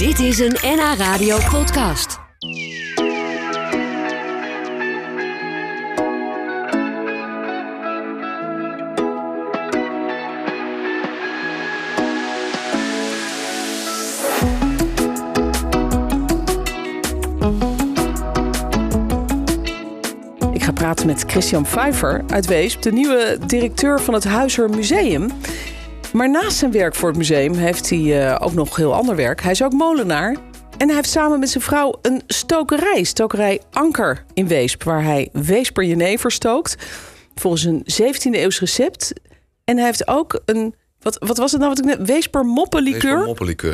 Dit is een NH Radio podcast. Ik ga praten met Christian Pfeiffer uit Weesp, de nieuwe directeur van het Huizer Museum. Maar naast zijn werk voor het museum heeft hij eh, ook nog heel ander werk. Hij is ook molenaar. En hij heeft samen met zijn vrouw een stokerij, stokerij Anker in Weesp, waar hij Weesper jenever stookt. Volgens een 17e eeuws recept. En hij heeft ook een, wat, wat was het nou wat ik net, Weesper moppenlikeur.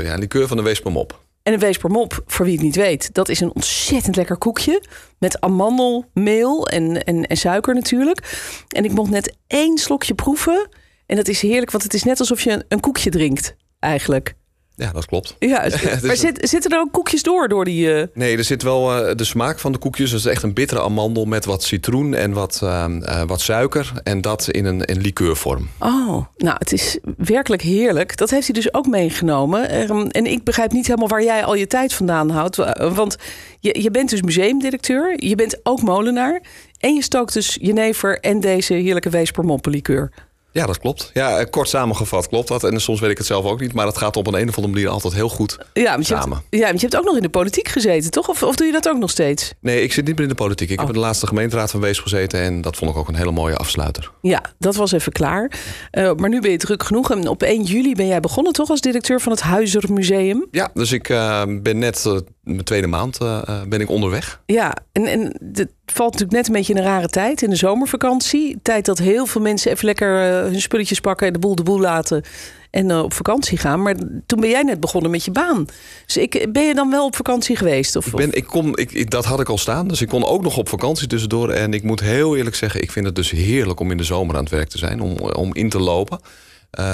Ja. Likeur van de Weespermop. En een weespermop, voor wie het niet weet, dat is een ontzettend lekker koekje. Met amandelmeel en, en, en suiker natuurlijk. En ik mocht net één slokje proeven. En dat is heerlijk, want het is net alsof je een, een koekje drinkt, eigenlijk. Ja, dat klopt. Ja, het is maar een- zit, zitten er ook koekjes door, door die... eh, Nee, er zit wel eh, de smaak van de koekjes. Dus echt een bittere amandel met wat citroen en wat, ehm, eh, wat suiker. En dat in een in likeurvorm. Oh, nou, het is werkelijk heerlijk. Dat heeft hij dus ook meegenomen. Ehm, en ik begrijp niet helemaal waar jij al je tijd vandaan houdt. Wa- Want je, je bent dus museumdirecteur. Je bent ook molenaar. En je stookt dus jenever en deze heerlijke weespermoppenlikeur. Ja, dat klopt. Ja, eh, kort samengevat klopt dat. En soms weet ik het zelf ook niet. Maar het gaat op een, een of andere manier altijd heel goed Ja, je, hebt, samen. ja, want je hebt ook nog in de politiek gezeten, toch? Of, of doe je dat ook nog steeds? Nee, ik zit niet meer in de politiek. Ik Oh. heb in de laatste gemeenteraad van Wees gezeten. En dat vond ik ook een hele mooie afsluiter. Ja, dat was even klaar. Eh, maar nu ben je druk genoeg. En op 1 juli ben jij begonnen, toch? Als directeur van het Huizer Museum. Ja, dus ik eh, ben net mijn tweede maand eh, eh, ben ik onderweg. Ja, en, en het valt natuurlijk net een beetje in een rare tijd. In de zomervakantie. Tijd dat heel veel mensen even lekker eh, hun spulletjes pakken... en de boel de boel laten en op vakantie gaan. Maar toen ben jij net begonnen met je baan. Dus ik, ben je dan wel op vakantie geweest? Of, Ik ben, ik kon, ik, ik- dat had ik al staan. Dus ik kon ook nog op vakantie tussendoor. En ik moet heel eerlijk zeggen, ik vind het dus heerlijk om in de zomer aan het werk te zijn. Om, om in te lopen.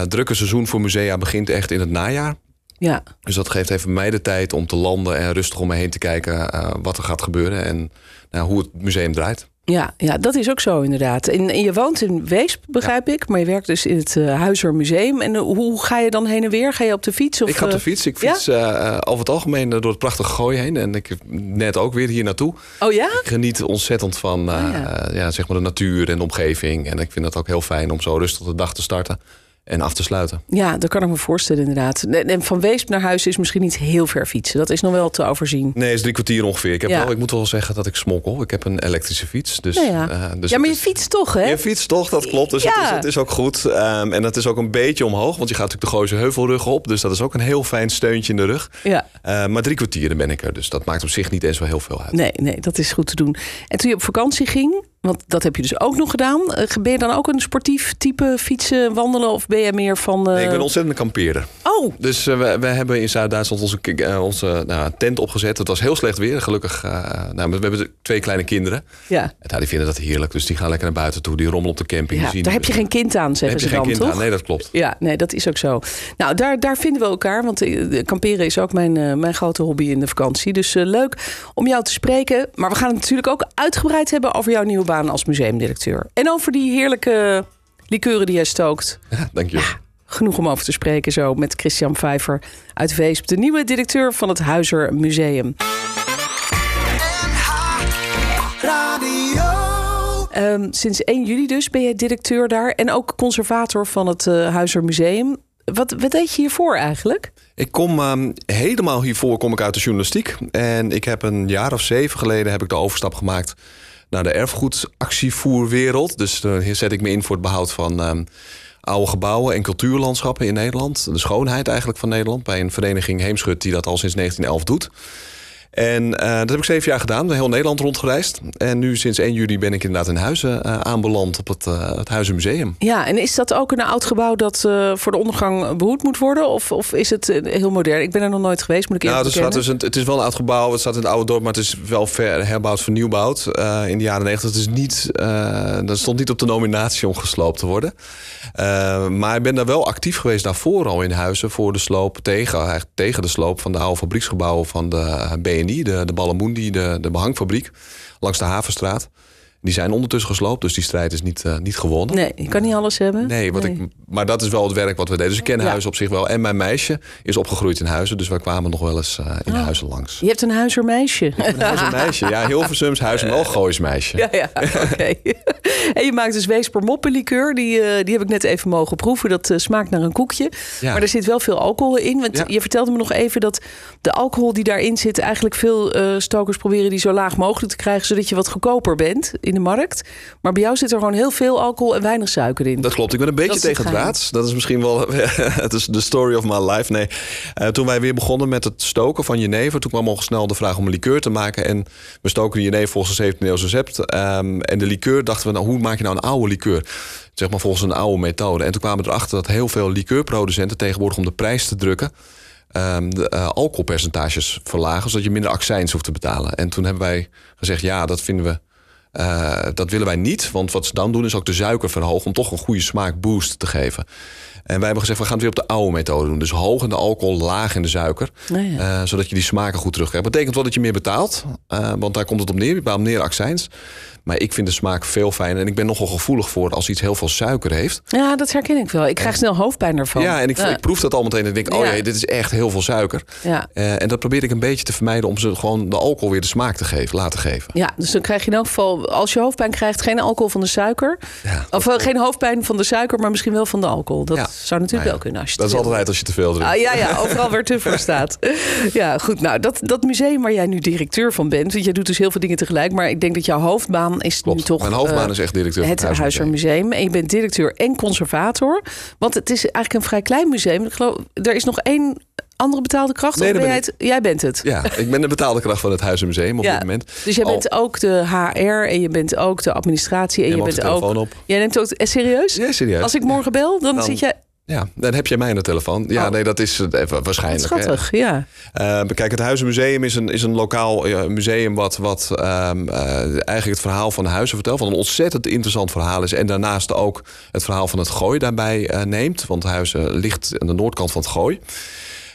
Drukke seizoen voor musea begint echt in het najaar. Ja, Dus dat geeft even mij de tijd om te landen en rustig om me heen te kijken eh, wat er gaat gebeuren en nou, hoe het museum draait. Ja, ja, dat is ook zo inderdaad. En, en je woont in Weesp, begrijp ik. Maar je werkt dus in het uh, Huizer Museum. En uh, hoe ga je dan heen en weer? Ga je op de fiets? Of, ik ga op de eh, fiets. Ik fiets eh, over het algemeen eh, door het prachtige gooi heen. En ik net ook weer hier naartoe. Oh ja? Ik geniet ontzettend van eh, Oh ja. ja, zeg maar de natuur en de omgeving. En ik vind het ook heel fijn om zo rustig de dag te starten en af te sluiten. Ja, dat kan ik me voorstellen inderdaad. En van Weesp naar huis is misschien niet heel ver fietsen. Dat is nog wel te overzien. Nee, is drie kwartier ongeveer. Ik, heb Ja. wel, ik moet wel zeggen dat ik smokkel. Ik heb een elektrische fiets. Dus, Ja, ja. eh, dus ja, maar je fietst toch, hè? Je fietst toch, dat klopt. Dus het, is, het is ook goed. Ehm, en het is ook een beetje omhoog, want je gaat natuurlijk de Gooise Heuvelrug op. Dus dat is ook een heel fijn steuntje in de rug. Ja. Eh, maar drie kwartieren ben ik er, dus dat maakt op zich niet eens zo heel veel uit. Nee, nee, dat is goed te doen. En toen je op vakantie ging, want dat heb je dus ook nog gedaan. eh, Ben je dan ook een sportief type fietsen, wandelen? Of ben je meer van... eh, Nee, ik ben ontzettend een kampeerder. Oh, Dus eh, we, we hebben in Zuid-Duitsland onze, eh, nou, tent opgezet. Het was heel slecht weer, gelukkig. eh, nou, we hebben twee kleine kinderen. ja. En nou, die vinden dat heerlijk, dus die gaan lekker naar buiten toe. Die rommelen op de camping. ja daar heb je geen kind aan, zeggen heb je ze geen dan, kind toch? aan. Nee, dat klopt. Ja, nee, dat is ook zo. Nou, daar, daar vinden we elkaar. Want eh, kamperen is ook mijn, eh, mijn grote hobby in de vakantie. Dus eh, leuk om jou te spreken. Maar we gaan het natuurlijk ook uitgebreid hebben over jouw nieuwe baan als museumdirecteur. En over die heerlijke likeuren die jij stookt. Ja, dank je. Genoeg om over te spreken zo met Christian Vijver uit Weesp. De nieuwe directeur van het Huizer Museum. Ehm, sinds 1 juli dus ben jij directeur daar. En ook conservator van het eh Huizer Museum. Wat, wat deed je hiervoor eigenlijk? Ik kom ehm, helemaal hiervoor kom ik uit de journalistiek. En ik heb een jaar of zeven geleden heb ik de overstap gemaakt naar de erfgoedactievoerwereld. Dus hier zet ik me in voor het behoud van ehm, oude gebouwen en cultuurlandschappen in Nederland. De schoonheid eigenlijk van Nederland. Bij een vereniging Heemschut die dat al sinds 1911 doet. En uh, dat heb ik zeven jaar gedaan, heel Nederland rondgereisd. En nu sinds 1 juli ben ik inderdaad in Huizen uh, aanbeland op het, uh, het Huizenmuseum. Ja, en is dat ook een oud gebouw dat voor de ondergang behoed moet worden? Of, of is het heel modern? Ik ben er nog nooit geweest, moet ik nou, eerlijk het, dus een, het is wel een oud gebouw, het staat in het oude dorp... maar het is wel ver, herbouwd, vernieuwbouwd in de jaren 90. Het is niet, dat stond niet op de nominatie om gesloopt te worden. Maar ik ben daar wel actief geweest daarvoor al in Huizen... voor de sloop tegen, tegen de sloop van de oude fabrieksgebouwen van de De, de Ballamundi, de, de behangfabriek, langs de Havenstraat. Die zijn ondertussen gesloopt, dus die strijd is niet, uh, niet gewonnen. Nee, je kan niet alles hebben. Nee, wat Ik, maar dat is wel het werk wat we deden. Dus ik ken Ja. huizen op zich wel. En mijn meisje is opgegroeid in huizen, dus wij kwamen nog wel eens uh, in Oh. huizen langs. Je hebt een huizermeisje. Een huizenmeisje, ja, Hilversums huis, maar wel Gooismeisje. Ja, ja, oké. en je maakt dus Weesper moppenlikeur. Die, eh, die heb ik net even mogen proeven. Dat eh, smaakt naar een koekje. Ja. Maar er zit wel veel alcohol in. Want Ja. je vertelde me nog even dat de alcohol die daarin zit... eigenlijk veel eh, stokers proberen die zo laag mogelijk te krijgen... zodat je wat goedkoper bent in de markt. Maar bij jou zit er gewoon heel veel alcohol en weinig suiker in. Dat klopt. Ik ben een beetje Dat tegen het raads. Dat is misschien wel het is de story of my life. Nee, Eh, toen wij weer begonnen met het stoken van jenever... toen kwam al snel de vraag om een liqueur te maken. En we stoken de jenever volgens een 17e eeuws recept. Ehm, en de liqueur dachten we, nou, hoe maak je nou een oude liqueur? Zeg maar volgens een oude methode. En toen kwamen we erachter dat heel veel liqueurproducenten... tegenwoordig om de prijs te drukken... ehm, de eh, alcoholpercentages verlagen... zodat je minder accijns hoeft te betalen. En toen hebben wij gezegd, ja, dat vinden we... eh, dat willen wij niet, want wat ze dan doen is ook de suiker verhogen om toch een goede smaakboost te geven. En wij hebben gezegd, we gaan het weer op de oude methode doen. Dus hoog in de alcohol, laag in de suiker. Ja. eh, zodat je die smaken goed terugkrijgt. Betekent wel dat je meer betaalt, eh, want daar komt het op neer. Je meer accijns. Maar ik vind de smaak veel fijner. En ik ben nogal gevoelig voor als iets heel veel suiker heeft. Ja, dat herken ik wel. Ik krijg snel hoofdpijn ervan. Ja, en ik, ik proef dat al meteen en denk, oh Ja. jee, dit is echt heel veel suiker. Ja. Eh, en dat probeer ik een beetje te vermijden om ze gewoon de alcohol weer de smaak te geven, laten geven. Ja, dus dan krijg je in elk geval, als je hoofdpijn krijgt, geen alcohol van de suiker. Ja, Of wel geen hoofdpijn van de suiker, maar misschien wel van de alcohol. Dat zou natuurlijk Nou wel kunnen als je Dat is altijd als je te veel drinkt. Ah, ja, ja, overal waar te voor staat. Ja, goed. Nou, dat, dat museum waar jij nu directeur van bent, want jij doet dus heel veel dingen tegelijk, maar ik denk dat jouw hoofdbaan is Klopt. nu toch Mijn hoofdbaan eh, is echt directeur van het het. Huizermuseum. En je bent directeur en conservator. Want het is eigenlijk een vrij klein museum. Ik geloof, er is nog één andere betaalde kracht. Nee, ben het, jij bent het. Ja, ik ben de betaalde kracht van het Huizenmuseum op Ja. dit moment. Dus jij Al- bent ook de HR en je bent ook de administratie. En je bent ook. op. Jij neemt ook. eh, serieus? Ja, serieus. Als ik morgen bel, dan, Dan- zit jij. Ja, dan heb jij mij aan de telefoon. Ja, Oh. nee, dat is even waarschijnlijk. hè. Schattig, ja. Eh, kijk, het Huizenmuseum is een, is een lokaal museum wat, wat ehm, eh, eigenlijk het verhaal van de huizen vertelt. Wat een ontzettend interessant verhaal is. En daarnaast ook het verhaal van het gooi daarbij eh, neemt. Want Huizen ligt aan de noordkant van het gooi.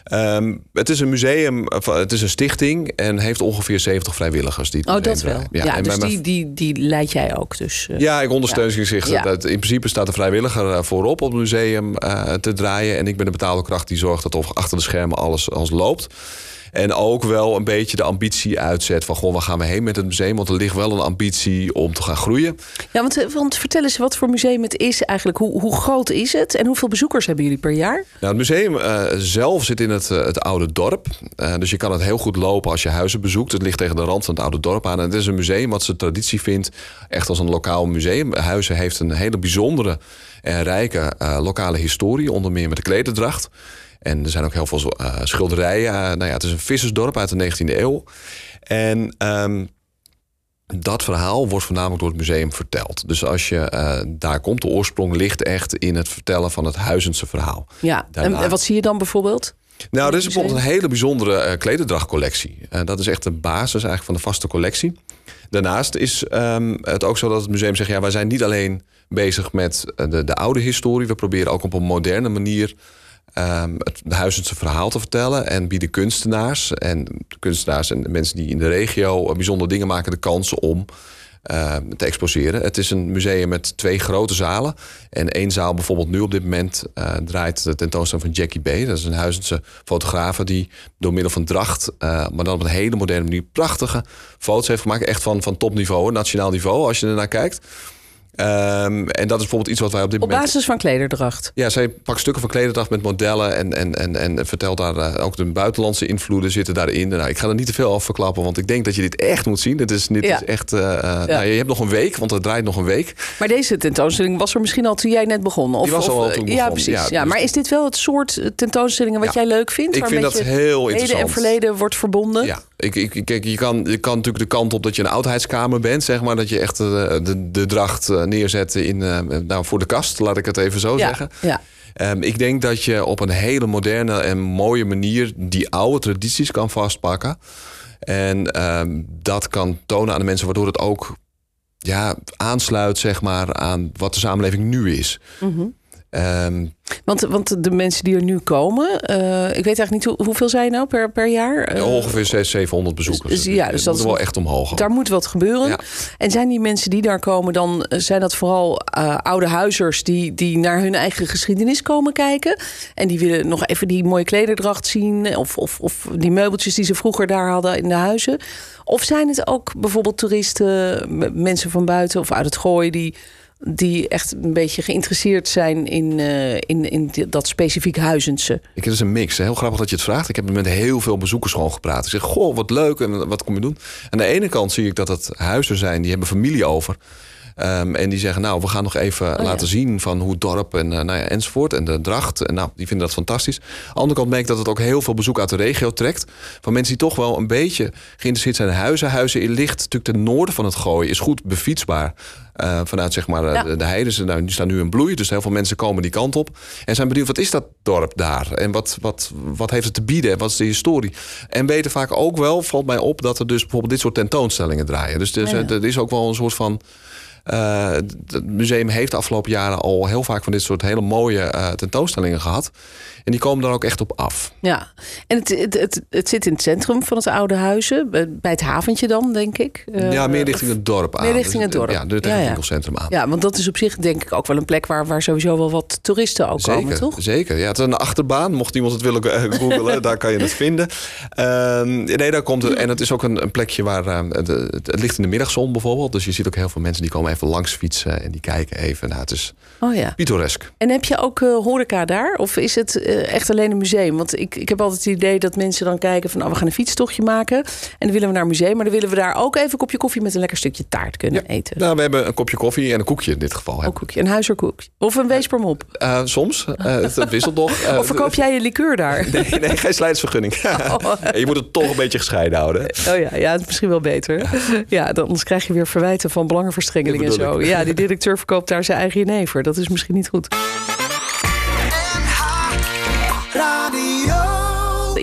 Ehm, het is een museum, of, het is een stichting en heeft ongeveer 70 vrijwilligers. Die Oh, dat wel. Ja, dus die, die, die leid jij ook. Dus, eh, ja, ik ondersteun zich. Ja. Dat, in principe staat de vrijwilliger eh, voorop op het museum eh, te draaien. En ik ben de betaalde kracht die zorgt dat of achter de schermen alles, alles loopt. En ook wel een beetje de ambitie uitzet van... goh, waar gaan we heen met het museum? Want er ligt wel een ambitie om te gaan groeien. Ja, want, eh, want vertel eens wat voor museum het is eigenlijk. Hoe, hoe groot is het en hoeveel bezoekers hebben jullie per jaar? Nou, het museum eh, zelf zit in het, eh, het oude dorp. Dus je kan het heel goed lopen als je huizen bezoekt. Het ligt tegen de rand van het oude dorp aan. En het is een museum wat zijn traditie vindt echt als een lokaal museum. Huizen heeft een hele bijzondere en rijke lokale historie. Onder meer met de klederdracht. En er zijn ook heel veel eh, schilderijen. Eh, nou ja, het is een vissersdorp uit de 19e eeuw. En ehm, dat verhaal wordt voornamelijk door het museum verteld. Dus als je eh, daar komt, de oorsprong ligt echt in het vertellen van het Huizense verhaal. Ja, en, Daarna- en wat zie je dan bijvoorbeeld? Nou, er is bijvoorbeeld een hele bijzondere klederdrachtcollectie. Eh, dat is echt de basis eigenlijk van de vaste collectie. Daarnaast is ehm, het ook zo dat het museum zegt... ja, wij zijn niet alleen bezig met de, de oude historie. We proberen ook op een moderne manier... ehm, het Huizense verhaal te vertellen. En bieden kunstenaars en kunstenaars en mensen die in de regio... eh, bijzondere dingen maken de kans om eh, te exposeren. Het is een museum met twee grote zalen. En één zaal bijvoorbeeld nu op dit moment eh, draait de tentoonstelling van Jackie B. Dat is een Huizense fotograaf die door middel van dracht... eh, maar dan op een hele moderne manier prachtige foto's heeft gemaakt. Echt van, van topniveau, nationaal niveau, als je ernaar kijkt. Ehm, en dat is bijvoorbeeld iets wat wij op dit Op moment... basis van klederdracht. Ja, zij pakt stukken van klederdracht met modellen en, en, en, en vertelt daar eh, ook de buitenlandse invloeden zitten daarin. Nou, ik ga er niet te veel over verklappen, want ik denk dat je dit echt moet zien. Dit is, dit Ja. is echt. eh, eh, nou, je hebt nog een week, want het draait nog een week. Maar deze tentoonstelling was er misschien al toen jij net begon. Of, Die was al of, toen Ja, begon. precies. Ja, Ja, dus- maar is dit wel het soort tentoonstellingen wat Ja. jij leuk vindt? Ik vind dat heel Heden interessant. en verleden wordt verbonden? Ja, ik, ik, kijk, je, kan, je kan natuurlijk de kant op dat je een oudheidskamer bent, zeg maar. Dat je echt de, de dracht eh, neerzet in, eh, nou, voor de kast, laat ik het even zo ja. zeggen. ja. Ehm, ik denk dat je op een hele moderne en mooie manier die oude tradities kan vastpakken. En ehm, dat kan tonen aan de mensen, waardoor het ook ja, aansluit zeg maar, aan wat de samenleving nu is. Mhm. Ehm, Want, want de mensen die er nu komen, eh, ik weet eigenlijk niet hoe, hoeveel zijn nou per, per jaar? Eh, ongeveer 600, 700 bezoekers. dus- ja, dus dat moet is wel echt omhoog. Daar moet wat gebeuren. Ja. En zijn die mensen die daar komen, dan eh, zijn dat vooral oude huizers die, die naar hun eigen geschiedenis komen kijken. En die willen nog even die mooie klederdracht zien. Of, of, of die meubeltjes die ze vroeger daar hadden in de huizen. Of zijn het ook bijvoorbeeld toeristen, mensen van buiten of uit het gooien die. Die echt een beetje geïnteresseerd zijn in, eh, in, in dat specifiek huizense. Ik het is een mix. Heel grappig dat je het vraagt. Ik heb met heel veel bezoekers gewoon gepraat. Ik zeg, goh, wat leuk en wat kom je doen? Aan de ene kant zie ik dat het huizen zijn, die hebben familie over. Ehm, en die zeggen, nou, we gaan nog even Oh, ja. laten zien van hoe het dorp en eh, nou ja, enzovoort. En de dracht. En nou, die vinden dat fantastisch. Aan de andere kant merk ik dat het ook heel veel bezoek uit de regio trekt. Van mensen die toch wel een beetje geïnteresseerd zijn in huizen. Huizen in ligt natuurlijk ten noorden van het gooien. Is goed befietsbaar. eh, vanuit zeg maar eh, Ja. de, de heide. Ze nou, die staan nu in bloei. Dus heel veel mensen komen die kant op. En zijn benieuwd, wat is dat dorp daar? En wat, wat, wat heeft het te bieden? En wat is de historie? En weten vaak ook wel, valt mij op, dat er dus bijvoorbeeld dit soort tentoonstellingen draaien. Dus, dus Ja. er is ook wel een soort van. Eh, het museum heeft de afgelopen jaren al heel vaak van dit soort hele mooie eh, tentoonstellingen gehad. En die komen daar ook echt op af. Ja, en het, het, het, het zit in het centrum van het oude huizen. Bij het haventje dan, denk ik. Eh, ja, meer richting het dorp aan. meer richting het Dus, dorp. Ja, door het Ja, ja. winkelcentrum aan. Ja, want dat is op zich denk ik ook wel een plek waar, waar sowieso wel wat toeristen ook komen, toch? zeker. Ja, het is een achterbaan. Mocht iemand het willen eh, googlen, daar kan je het vinden. Ehm, nee, daar komt het. En het is ook een, een plekje waar eh, het, het ligt in de middagzon bijvoorbeeld. Dus je ziet ook heel veel mensen die komen even langs fietsen en die kijken even. Nou, het is Oh ja. pittoresk. En heb je ook eh, horeca daar? Of is het eh, echt alleen een museum? Want ik, ik heb altijd het idee dat mensen dan kijken van... Oh, we gaan een fietstochtje maken en dan willen we naar een museum... maar dan willen we daar ook even een kopje koffie met een lekker stukje taart kunnen eten. Nou, we hebben een kopje koffie en een koekje in dit geval. Ook koekje, een huizerkoekje. Of een weespermop. Eh, soms. Het wisselt nog. Of verkoop jij je liqueur daar? Nee, nee, geen slijtsvergunning. je moet het toch een beetje gescheiden houden. Oh ja, ja, het is misschien wel beter. Ja, dan, anders krijg je weer verwijten van belangenverstrengeling en zo. ik. Ja, die directeur verkoopt daar zijn eigen jenever. Dat is misschien niet goed.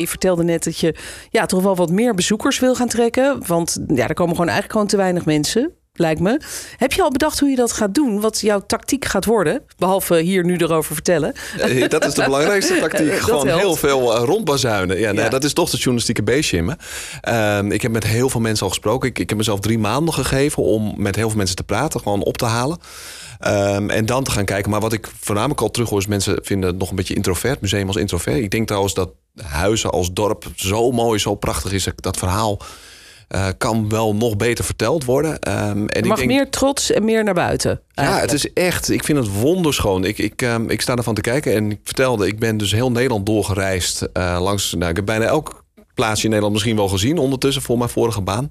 Je vertelde net dat je ja, toch wel wat meer bezoekers wil gaan trekken. Want ja, er komen gewoon eigenlijk gewoon te weinig mensen. Lijkt me. Heb je al bedacht hoe je dat gaat doen? Wat jouw tactiek gaat worden? Behalve hier nu erover vertellen. Eh, Dat is de belangrijkste tactiek. Gewoon helpt. heel veel eh, rondbazuinen. Ja. Dat is toch de journalistieke beestje in me. Ehm, ik heb met heel veel mensen al gesproken. Ik, ik heb mezelf drie maanden gegeven om met heel veel mensen te praten. Gewoon op te halen. Ehm, en dan te gaan kijken. Maar wat ik voornamelijk al terug hoor... is mensen vinden het nog een beetje introvert. Museum als introvert. Ik denk trouwens dat huizen als dorp zo mooi, zo prachtig is. Dat verhaal eh, kan wel nog beter verteld worden. Ehm, en ik mag denk, meer trots en meer naar buiten. ja, het is echt. Ik vind het wonderschoon. Ik, ik, ehm, ik sta ervan te kijken en ik vertelde, ik ben dus heel Nederland doorgereisd eh, langs. Nou, ik heb bijna elk plaatsje in Nederland misschien wel gezien ondertussen voor mijn vorige baan.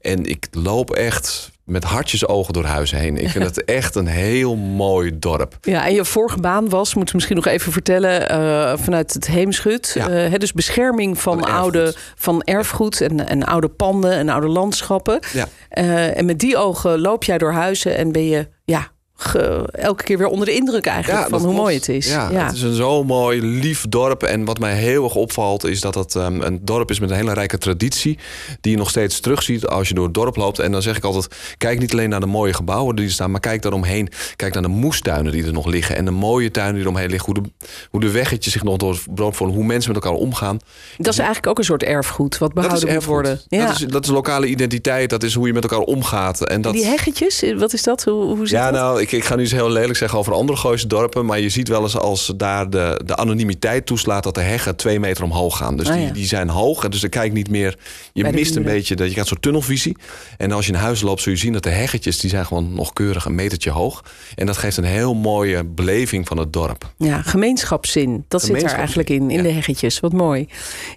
En ik loop echt met hartjes ogen door huizen heen. Ik vind het echt een heel mooi dorp. Ja, en je vorige baan was, moeten we misschien nog even vertellen, eh, vanuit het Heemschut. Ja. Eh, dus bescherming van, oude van erfgoed en, en oude panden en oude landschappen. Ja. Eh, en met die ogen loop jij door huizen en ben je ja, ge- elke keer weer onder de indruk eigenlijk van dat hoe klopt. mooi het is. Ja, het is een zo mooi, lief dorp. En wat mij heel erg opvalt is dat het ehm, een dorp is met een hele rijke traditie. Die je nog steeds terugziet als je door het dorp loopt. En dan zeg ik altijd, kijk niet alleen naar de mooie gebouwen die er staan. Maar kijk daaromheen. Kijk naar de moestuinen die er nog liggen. En de mooie tuinen die eromheen liggen. Hoe de, hoe de weggetjes zich nog door het brood voelen. Hoe mensen met elkaar omgaan. Dat is eigenlijk ook een soort erfgoed wat Dat is behouden moet erfgoed. worden. Ja. Dat, is, dat is lokale identiteit. Dat is hoe je met elkaar omgaat. En dat, Die heggetjes, wat is dat? Hoe, hoe zit ja, dat? nou, ik, ik ga nu eens heel lelijk zeggen over andere Gooise dorpen. Maar je ziet wel eens als daar de, de anonimiteit toeslaat... dat de heggen twee meter omhoog gaan. Dus Ah, die, ja. die zijn hoog. En dus dan kijk niet meer... Je Bij mist een beetje... Dat, je gaat zo'n tunnelvisie. En als je in huis loopt zul je zien dat de heggetjes... die zijn gewoon nog keurig een metertje hoog. En dat geeft een heel mooie beleving van het dorp. Ja, gemeenschapszin. Dat zit Gemeenschapszin, eigenlijk in, in ja. de heggetjes. Wat mooi.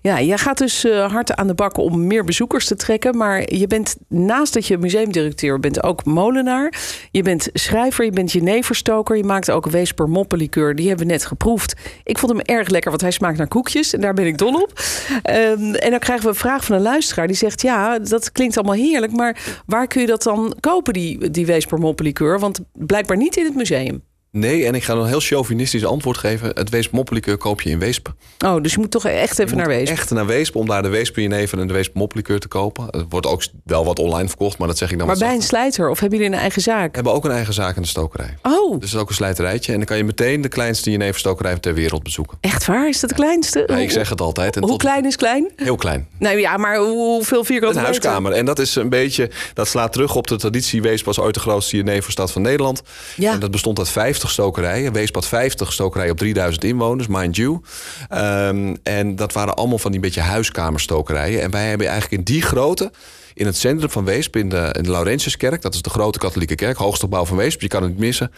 Ja, jij gaat dus eh, hard aan de bak om meer bezoekers te trekken. Maar je bent naast dat je museumdirecteur bent ook molenaar. Je bent schrijver, je bent jeneverstoker. Je maakt ook Weesper moppenlikeur. Die hebben we net geproefd. Ik vond hem erg lekker, want hij smaakt naar koekjes. En daar ben ik dol op. Ehm, en dan krijgen we een vraag van een luisteraar. Die zegt, ja, dat klinkt allemaal heerlijk. Maar waar kun je dat dan kopen, die, die Weesper moppenlikeur? Want blijkbaar niet in het museum. Nee, en ik ga een heel chauvinistisch antwoord geven. Het Weesp moppelikeur koop je in Weesp. Oh, dus je moet toch echt even naar Weesp. Echt naar Weesp om daar de Weesp jenever en de Weesp moppelikeur te kopen. Het wordt ook wel wat online verkocht, maar dat zeg ik dan Maar wat bij een slijter of hebben jullie een eigen zaak? We hebben ook een eigen zaak in de stokerij. Oh, Dus het is ook een slijterijtje. En dan kan je meteen de kleinste jeneverstokerij ter wereld bezoeken. echt waar? Is dat de kleinste? Ja, ik zeg het altijd. En Hoe tot- klein is klein? Heel klein. Nou ja, maar hoe- hoeveel vierkante Een meter? huiskamer. En dat is een beetje, dat slaat terug op de traditie. Weesp was ooit de grootste jeneverstad van Nederland. Ja. En dat bestond uit 50 stokerijen. Weesp had 50 stokerijen op 3000 inwoners, mind you. Ehm, en dat waren allemaal van die beetje huiskamerstokerijen. En wij hebben eigenlijk in die grootte, in het centrum van Weesp, in de, Laurentiuskerk, dat is de grote katholieke kerk, hoogste gebouw van Weesp, je kan het niet missen.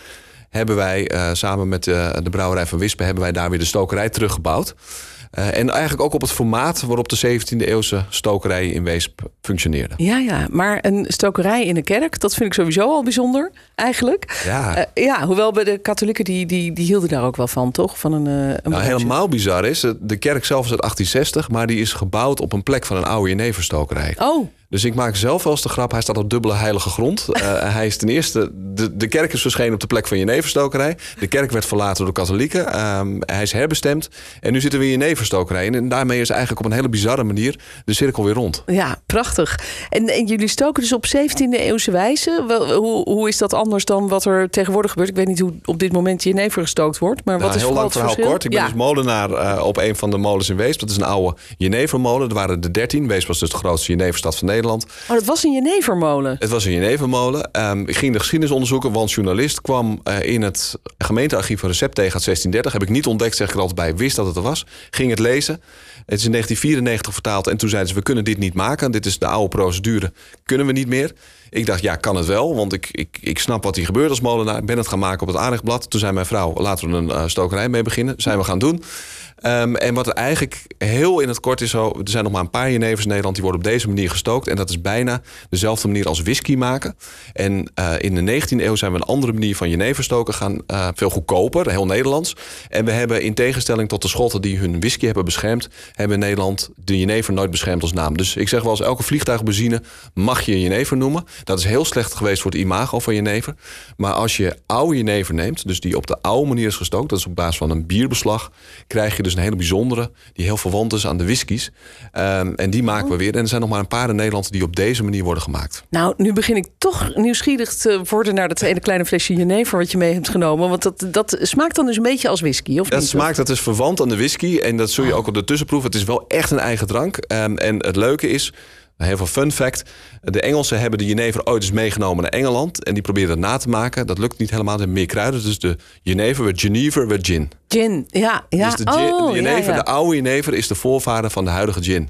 Hebben wij eh, samen met de, de brouwerij van Wispen hebben wij daar weer de stokerij teruggebouwd. Eh, en eigenlijk ook op het formaat waarop de 17e eeuwse stokerijen in Weesp functioneerden. Ja, ja, maar een stokerij in een kerk, dat vind ik sowieso al bijzonder, eigenlijk. Ja. Eh, ja, hoewel bij de katholieken, die, die, die hielden daar ook wel van, toch? Van een, eh een Nou, helemaal bizar is, de kerk zelf is uit 1860, maar die is gebouwd op een plek van een oude jeneverstokerij. Oh, Dus ik maak zelf wel eens de grap, hij staat op dubbele heilige grond. Eh, hij is ten eerste, de, de kerk is verschenen op de plek van jeneverstokerij. De kerk werd verlaten door de katholieken. Ehm, hij is herbestemd. En nu zitten we in jeneverstokerij. En, en daarmee is eigenlijk op een hele bizarre manier de cirkel weer rond. ja, prachtig. En, en jullie stoken dus op 17e eeuwse wijze. Wel, hoe, hoe is dat anders dan wat er tegenwoordig gebeurt? Ik weet niet hoe op dit moment jenever gestookt wordt, maar Nou, wat is heel lang het verhaal verschil? kort. Ik ben ja. dus molenaar eh, op een van de molens in Weesp. Dat is een oude jenevermolen. Er waren er 13. Weesp was dus de grootste jeneverstad van Nederland. Oh, dat was een jenevermolen. Het was een jenevermolen. Ehm, ik ging de geschiedenis onderzoeken, want journalist kwam eh, in het gemeentearchief een recept tegen uit 1630. Heb ik niet ontdekt, zeg ik er altijd bij. Wist dat het er was. Ging het lezen. Het is in 1994 vertaald. En toen zeiden ze, we kunnen dit niet maken. Dit is de oude procedure. Kunnen we niet meer. Ik dacht, ja, kan het wel. Want ik, ik, ik snap wat hier gebeurt als molenaar. Ik ben het gaan maken op het aardigblad. Toen zei mijn vrouw, laten we een eh, stokerij mee beginnen. Zijn we gaan doen. Ehm, en wat eigenlijk heel in het kort is zo... er zijn nog maar een paar jenevers in Nederland... die worden op deze manier gestookt. En dat is bijna dezelfde manier als whisky maken. En eh, in de 19e eeuw zijn we een andere manier van jenever stoken gaan. eh, veel goedkoper, heel Nederlands. En we hebben in tegenstelling tot de Schotten... die hun whisky hebben beschermd... hebben Nederland de jenever nooit beschermd als naam. Dus ik zeg wel eens, elke vliegtuigbenzine mag je jenever noemen. Dat is heel slecht geweest voor het imago van jenever. Maar als je oude jenever neemt... dus die op de oude manier is gestookt... dat is op basis van een bierbeslag... krijg je dus een hele bijzondere... die heel verwant is aan de whiskies. Ehm, en die maken we weer. En er zijn nog maar een paar in Nederland... die op deze manier worden gemaakt. Nou, nu begin ik toch nieuwsgierig te worden naar dat ene kleine flesje jenever wat je mee hebt genomen. Want dat, dat smaakt dan dus een beetje als whisky, of Dat niet? smaakt, dat is verwant aan de whisky. En dat zul je ook op de tussenproef. Het is wel echt een eigen drank. Ehm, en het leuke is, heel veel fun fact. De Engelsen hebben de jenever ooit eens meegenomen naar Engeland. En die probeerden het na te maken. Dat lukt niet helemaal. Er zijn meer kruiden. Dus de jenever werd Genever, werd gin. Gin, ja. ja. dus de, oh, de jenever, ja, ja. de oude jenever, is de voorvader van de huidige gin.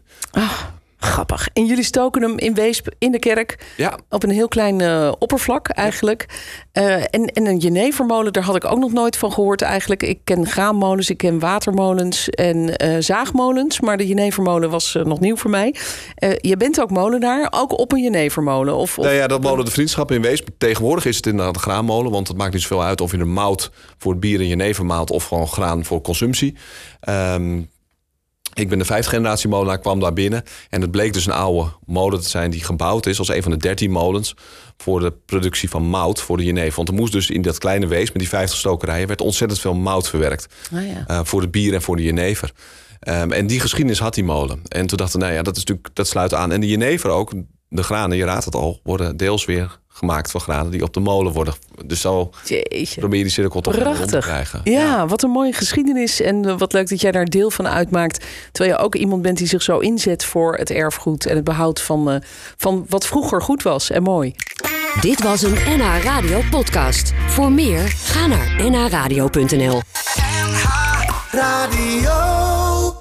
Grappig. En jullie stoken hem in Weesp in de kerk. Ja, Op een heel klein eh, oppervlak eigenlijk. Eh, en, en een jenevermolen, daar had ik ook nog nooit van gehoord eigenlijk. Ik ken graanmolens, ik ken watermolens en eh, zaagmolens. Maar de jenevermolen was nog nieuw voor mij. Je bent ook molenaar, ook op een jenevermolen? Of, of Nou ja, dat molen de vriendschap in Weesp. Tegenwoordig is het inderdaad een graanmolen. Want het maakt niet zoveel uit of je een mout voor het bier en jenever maalt... of gewoon graan voor consumptie. Ehm, ik ben de vijfde generatie molenaar, kwam daar binnen. En het bleek dus een oude molen te zijn die gebouwd is... als een van de dertien molens voor de productie van mout voor de jenever. Want er moest dus in dat kleine Weesp met die 50 stokerijen... werd ontzettend veel mout verwerkt. Ah, ja. eh, voor het bier en voor de jenever. Ehm, en die geschiedenis had die molen. En toen dachten we, nou ja, dat, is natuurlijk, dat sluit aan. En de jenever ook, de granen, je raadt het al... worden deels weer gemaakt van granen die op de molen worden. Dus zo Jeetje. probeer je die cirkel toch rond te krijgen. Ja, wat een mooie geschiedenis. En eh, wat leuk dat jij daar deel van uitmaakt. Terwijl je ook iemand bent die zich zo inzet voor het erfgoed en het behoud van, eh, van wat vroeger goed was en mooi. Dit was een NH Radio podcast. Voor meer, ga naar nhradio.nl. NH Radio.